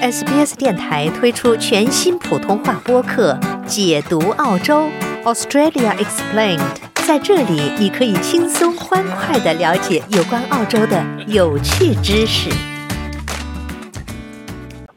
SBS 电台推出全新普通话播客《解读澳洲 Australia Explained》。在这里，你可以轻松欢快的了解有关澳洲的有趣知识。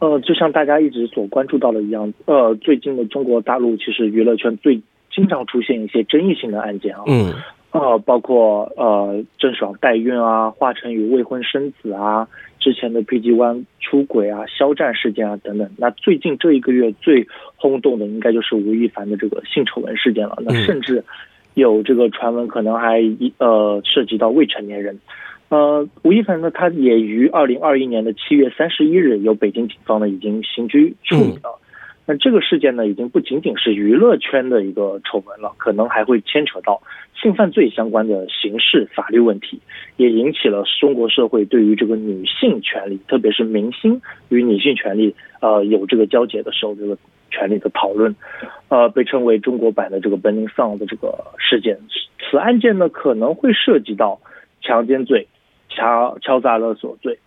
呃，就像大家一直所关注到的一样，呃，最近的中国大陆其实娱乐圈最经常出现一些争议性的案件啊。嗯。呃，包括呃郑爽代孕啊，华晨宇未婚生子啊，之前的 PG One 出轨啊，肖战事件啊等等。那最近这一个月最轰动的，应该就是吴亦凡的这个性丑闻事件了。那甚至有这个传闻，可能还呃涉及到未成年人。呃，吴亦凡呢，他也于二零二一年的七月三十一日，由北京警方呢已经刑拘处理了。那这个事件呢，已经不仅仅是娱乐圈的一个丑闻了，可能还会牵扯到性犯罪相关的刑事法律问题，也引起了中国社会对于这个女性权利，特别是明星与女性权利，呃，有这个交接的时候，这个权利的讨论，呃，被称为中国版的这个 Burning s o n g 的这个事件。此案件呢，可能会涉及到强奸罪、敲敲诈勒索罪、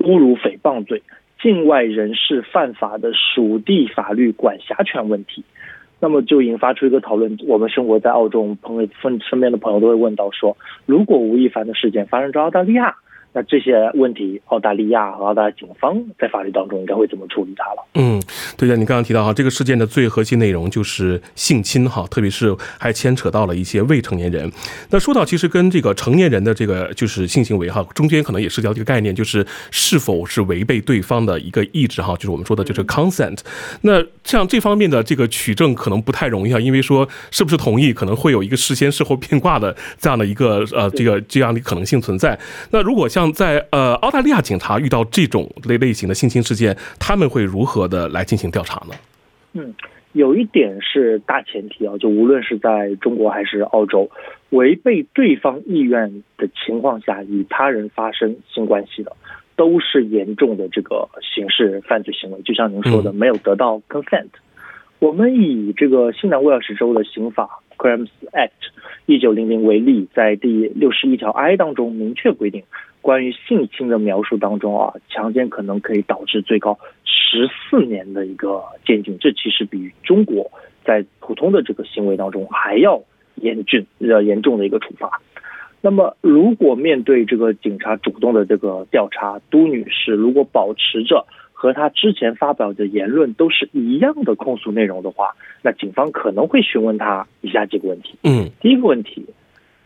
侮辱诽谤罪。境外人士犯法的属地法律管辖权问题，那么就引发出一个讨论。我们生活在澳洲，朋友分身边的朋友都会问到说，如果吴亦凡的事件发生在澳大利亚。那这些问题，澳大利亚和澳大利亚警方在法律当中应该会怎么处理它了？嗯，对的，你刚刚提到哈，这个事件的最核心内容就是性侵哈，特别是还牵扯到了一些未成年人。那说到其实跟这个成年人的这个就是性行为哈，中间可能也涉及到这个概念，就是是否是违背对方的一个意志哈，就是我们说的就是 consent。那像这方面的这个取证可能不太容易啊，因为说是不是同意，可能会有一个事先事后 变卦的这样的一个呃这个这样的可能性存在。那如果像在呃澳大利亚警察遇到这种类类型的性侵事件，他们会如何的来进行调查呢？嗯，有一点是大前提啊，就无论是在中国还是澳洲，违背对方意愿的情况下与他人发生性关系的，都是严重的这个刑事犯罪行为。就像您说的，没有得到 consent。我们以这个新南威尔士州的刑法 Crimes Act 一九零零为例，在第六十一条 I 当中明确规定。关于性侵的描述当中啊，强奸可能可以导致最高十四年的一个监禁，这其实比中国在普通的这个行为当中还要严峻、呃严重的一个处罚。那么，如果面对这个警察主动的这个调查，都女士如果保持着和他之前发表的言论都是一样的控诉内容的话，那警方可能会询问他以下几个问题。嗯，第一个问题。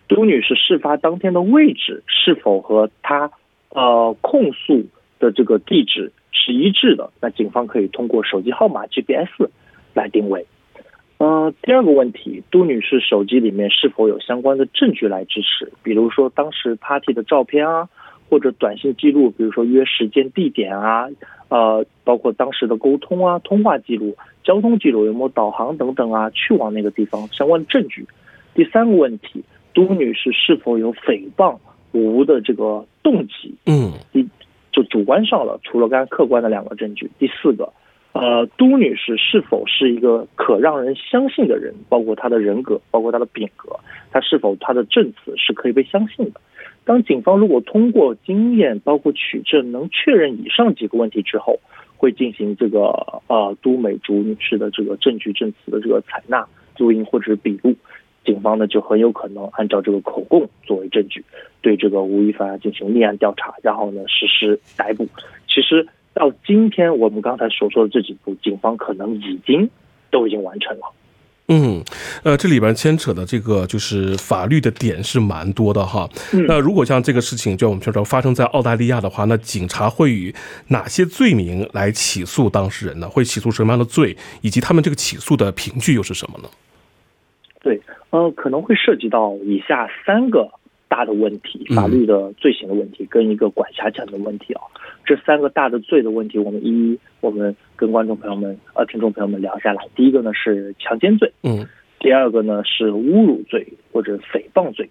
朱女士事发当天的位置是否和她呃控诉的这个地址是一致的？那警方可以通过手机号码 GPS 来定位。呃，第二个问题，杜女士手机里面是否有相关的证据来支持？比如说当时 party 的照片啊，或者短信记录，比如说约时间、地点啊，呃，包括当时的沟通啊、通话记录、交通记录有没有导航等等啊，去往那个地方相关证据。第三个问题。都女士是否有诽谤吴的这个动机？嗯，第就主观上了，除了刚才客观的两个证据。第四个，呃，都女士是否是一个可让人相信的人？包括她的人格，包括她的品格，她是否她的证词是可以被相信的？当警方如果通过经验，包括取证，能确认以上几个问题之后，会进行这个呃都美竹女士的这个证据证词的这个采纳、录音或者是笔录。警方呢就很有可能按照这个口供作为证据，对这个吴亦凡进行立案调查，然后呢实施逮捕。其实到今天我们刚才所说的这几步，警方可能已经都已经完成了。嗯，呃，这里边牵扯的这个就是法律的点是蛮多的哈。那如果像这个事情，就我们说发生在澳大利亚的话，那警察会以哪些罪名来起诉当事人呢？会起诉什么样的罪？以及他们这个起诉的凭据又是什么呢？对。呃，可能会涉及到以下三个大的问题，法律的罪行的问题，跟一个管辖权的问题啊。这三个大的罪的问题，我们一一我们跟观众朋友们、呃听众朋友们聊下来。第一个呢是强奸罪，嗯，第二个呢是侮辱罪或者诽谤罪，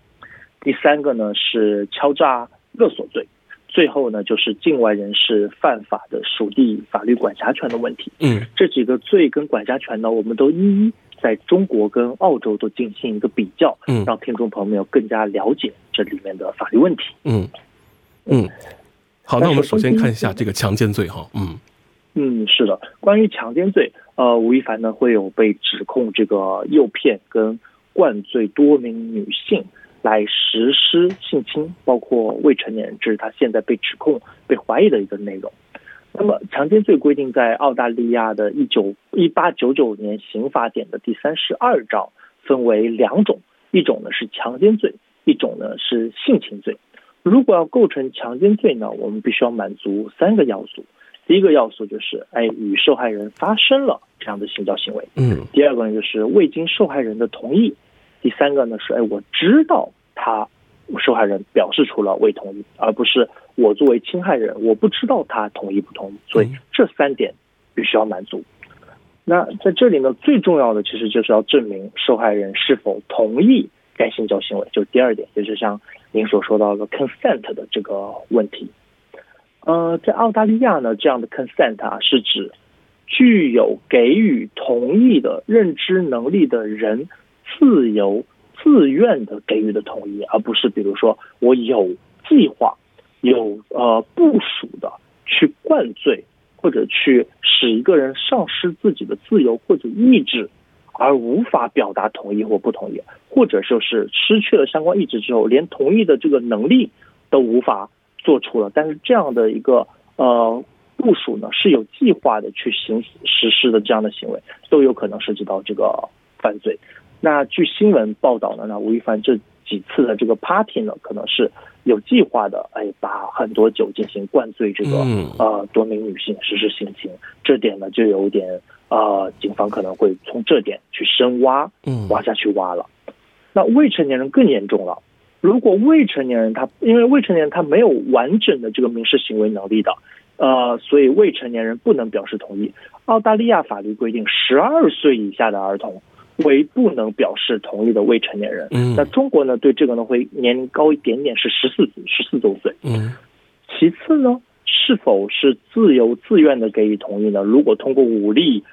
第三个呢是敲诈勒索罪，最后呢就是境外人士犯法的属地法律管辖权的问题。嗯，这几个罪跟管辖权呢，我们都一一。在中国跟澳洲都进行一个比较，嗯，让听众朋友们有更加了解这里面的法律问题。嗯嗯，好，那我们首先看一下这个强奸罪哈，嗯嗯，是的，关于强奸罪，呃，吴亦凡呢会有被指控这个诱骗跟灌醉多名女性来实施性侵，包括未成年人，这是他现在被指控、被怀疑的一个内容。那么，强奸罪规定在澳大利亚的一九一八九九年刑法典的第三十二章，分为两种，一种呢是强奸罪，一种呢是性侵罪。如果要构成强奸罪呢，我们必须要满足三个要素。第一个要素就是，哎，与受害人发生了这样的性交行为。嗯。第二个呢，就是未经受害人的同意。第三个呢是，哎，我知道他受害人表示出了未同意，而不是我作为侵害人，我不知道他同意不同意。所以这三点必须要满足。那在这里呢，最重要的其实就是要证明受害人是否同意该性交行为，就第二点，就是像您所说到的 consent 的这个问题。呃，在澳大利亚呢，这样的 consent 啊，是指具有给予同意的认知能力的人自由自愿的给予的同意，而不是比如说我有计划、有呃部署的去灌醉或者去使一个人丧失自己的自由或者意志，而无法表达同意或不同意，或者说是失去了相关意志之后，连同意的这个能力都无法。做出了，但是这样的一个呃部署呢，是有计划的去行实施的这样的行为，都有可能涉及到这个犯罪。那据新闻报道呢，那吴亦凡这几次的这个 party 呢，可能是有计划的，哎，把很多酒进行灌醉这个呃多名女性实施性侵，这点呢就有点呃，警方可能会从这点去深挖，挖下去挖了。那未成年人更严重了。如果未成年人他因为未成年人他没有完整的这个民事行为能力的，呃，所以未成年人不能表示同意。澳大利亚法律规定，十二岁以下的儿童为不能表示同意的未成年人。嗯，那中国呢，对这个呢会年龄高一点点，是十四十四周岁。嗯，其次呢，是否是自由自愿的给予同意呢？如果通过武力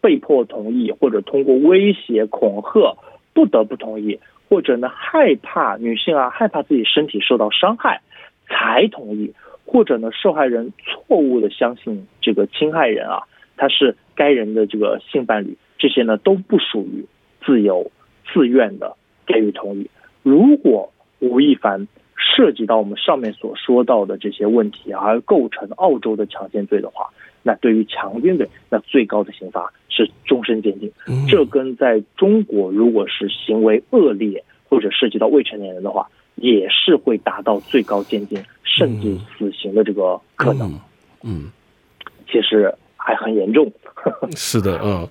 被迫同意，或者通过威胁恐吓不得不同意。或者呢，害怕女性啊，害怕自己身体受到伤害，才同意；或者呢，受害人错误的相信这个侵害人啊，他是该人的这个性伴侣，这些呢都不属于自由自愿的给予同意。如果吴亦凡涉及到我们上面所说到的这些问题，而构成澳洲的强奸罪的话，那对于强奸罪，那最高的刑罚是终身监禁。这跟在中国，如果是行为恶劣或者涉及到未成年人的话，也是会达到最高监禁甚至死刑的这个可能。嗯，其实还很严重。是的，嗯，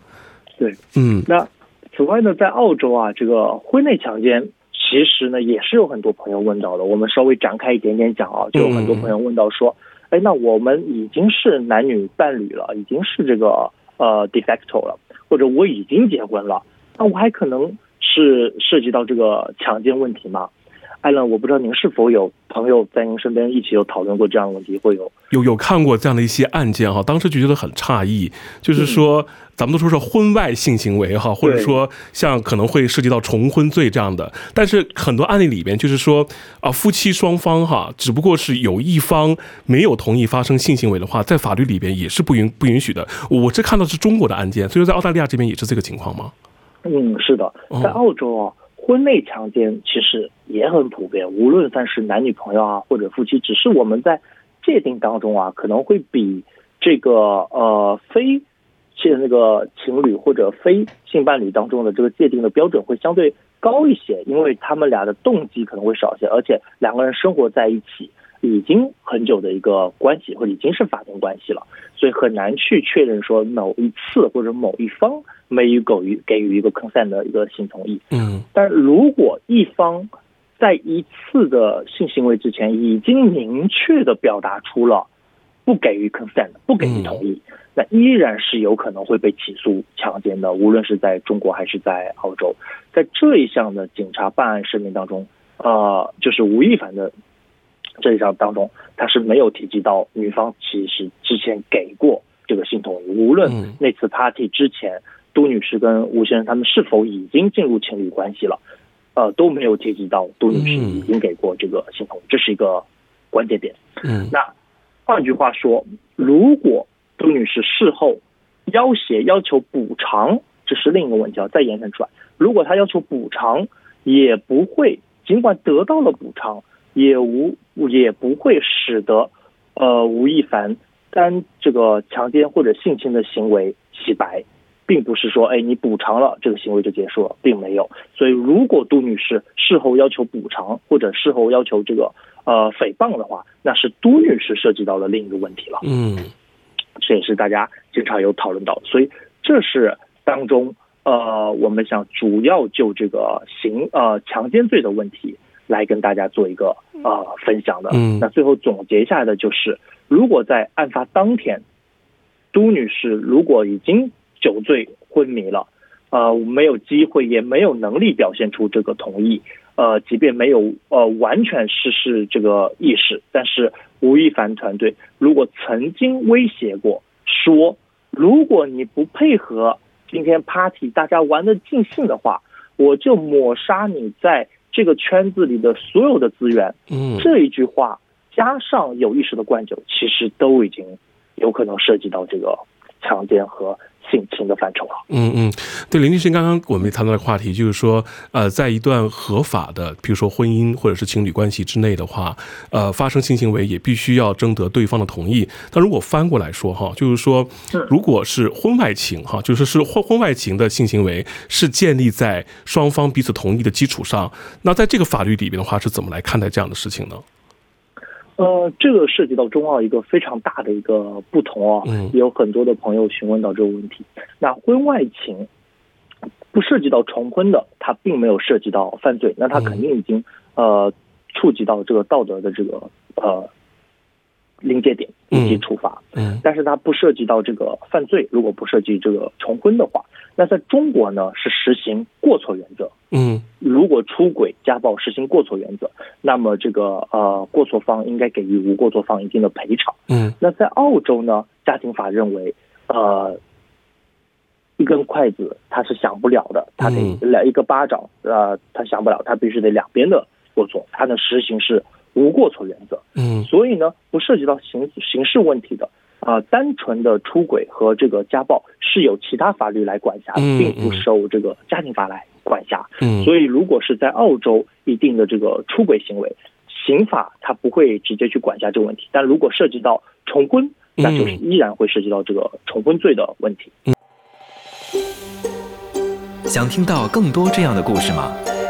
对，嗯。那此外呢，在澳洲啊，这个婚内强奸其实呢也是有很多朋友问到的。我们稍微展开一点点讲啊，就有很多朋友问到说。哎，那我们已经是男女伴侣了，已经是这个呃 de facto 了，或者我已经结婚了，那我还可能是涉及到这个强奸问题吗？艾伦，我不知道您是否有朋友在您身边一起有讨论过这样的问题，会有有有看过这样的一些案件哈，当时就觉得很诧异，就是说咱们都说是婚外性行为哈，或者说像可能会涉及到重婚罪这样的，但是很多案例里边就是说啊，夫妻双方哈，只不过是有一方没有同意发生性行为的话，在法律里边也是不允不允许的。我这看到是中国的案件，所以说在澳大利亚这边也是这个情况吗？嗯，是的，在澳洲啊。婚内强奸其实也很普遍，无论算是男女朋友啊，或者夫妻，只是我们在界定当中啊，可能会比这个呃非现那个情侣或者非性伴侣当中的这个界定的标准会相对高一些，因为他们俩的动机可能会少一些，而且两个人生活在一起。已经很久的一个关系，或者已经是法定关系了，所以很难去确认说某一次或者某一方没有给予给予一个 consent 的一个性同意。嗯，但如果一方在一次的性行为之前已经明确的表达出了不给予 consent，不给予同意，那依然是有可能会被起诉强奸的，无论是在中国还是在澳洲。在这一项的警察办案声明当中，呃，就是吴亦凡的。这一章当中，他是没有提及到女方其实之前给过这个性同意，无论那次 party 之前，杜女士跟吴先生他们是否已经进入情侣关系了，呃，都没有提及到杜女士已经给过这个性同意，这是一个关键点。嗯，那换句话说，如果杜女士事后要挟要求补偿，这是另一个问题啊，再延伸出来，如果她要求补偿，也不会，尽管得到了补偿，也无也不会使得呃吴亦凡单这个强奸或者性侵的行为洗白。并不是说，哎，你补偿了这个行为就结束了，并没有。所以，如果杜女士事后要求补偿，或者事后要求这个呃诽谤的话，那是杜女士涉及到了另一个问题了。嗯，这也是大家经常有讨论到。所以，这是当中呃，我们想主要就这个刑呃强奸罪的问题来跟大家做一个呃分享的。嗯，那最后总结下来的就是，如果在案发当天，都女士如果已经酒醉昏迷了，呃，没有机会，也没有能力表现出这个同意。呃，即便没有呃完全失去这个意识，但是吴亦凡团队如果曾经威胁过说，如果你不配合今天 party 大家玩的尽兴的话，我就抹杀你在这个圈子里的所有的资源。嗯，这一句话加上有意识的灌酒，其实都已经有可能涉及到这个强奸和。性侵的范畴了。嗯嗯，对，林律师，刚刚我们谈到的话题就是说，呃，在一段合法的，比如说婚姻或者是情侣关系之内的话，呃，发生性行为也必须要征得对方的同意。但如果翻过来说哈，就是说，如果是婚外情哈，就是是婚婚外情的性行为是建立在双方彼此同意的基础上，那在这个法律里边的话，是怎么来看待这样的事情呢？呃，这个涉及到中澳一个非常大的一个不同啊，也有很多的朋友询问到这个问题。那婚外情不涉及到重婚的，它并没有涉及到犯罪，那它肯定已经呃触及到这个道德的这个呃。临界点以及处罚，嗯，但是它不涉及到这个犯罪。如果不涉及这个重婚的话，那在中国呢是实行过错原则，嗯，如果出轨家暴实行过错原则，那么这个呃过错方应该给予无过错方一定的赔偿，嗯，那在澳洲呢，家庭法认为，呃，一根筷子他是响不了的，他得来一个巴掌，呃，他响不了，他必须得两边的过错，他的实行是。无过错原则，嗯，所以呢，不涉及到刑刑事问题的啊，单纯的出轨和这个家暴是由其他法律来管辖，并不受这个家庭法来管辖。嗯，所以如果是在澳洲一定的这个出轨行为，刑法它不会直接去管辖这个问题，但如果涉及到重婚，那就是依然会涉及到这个重婚罪的问题。想听到更多这样的故事吗？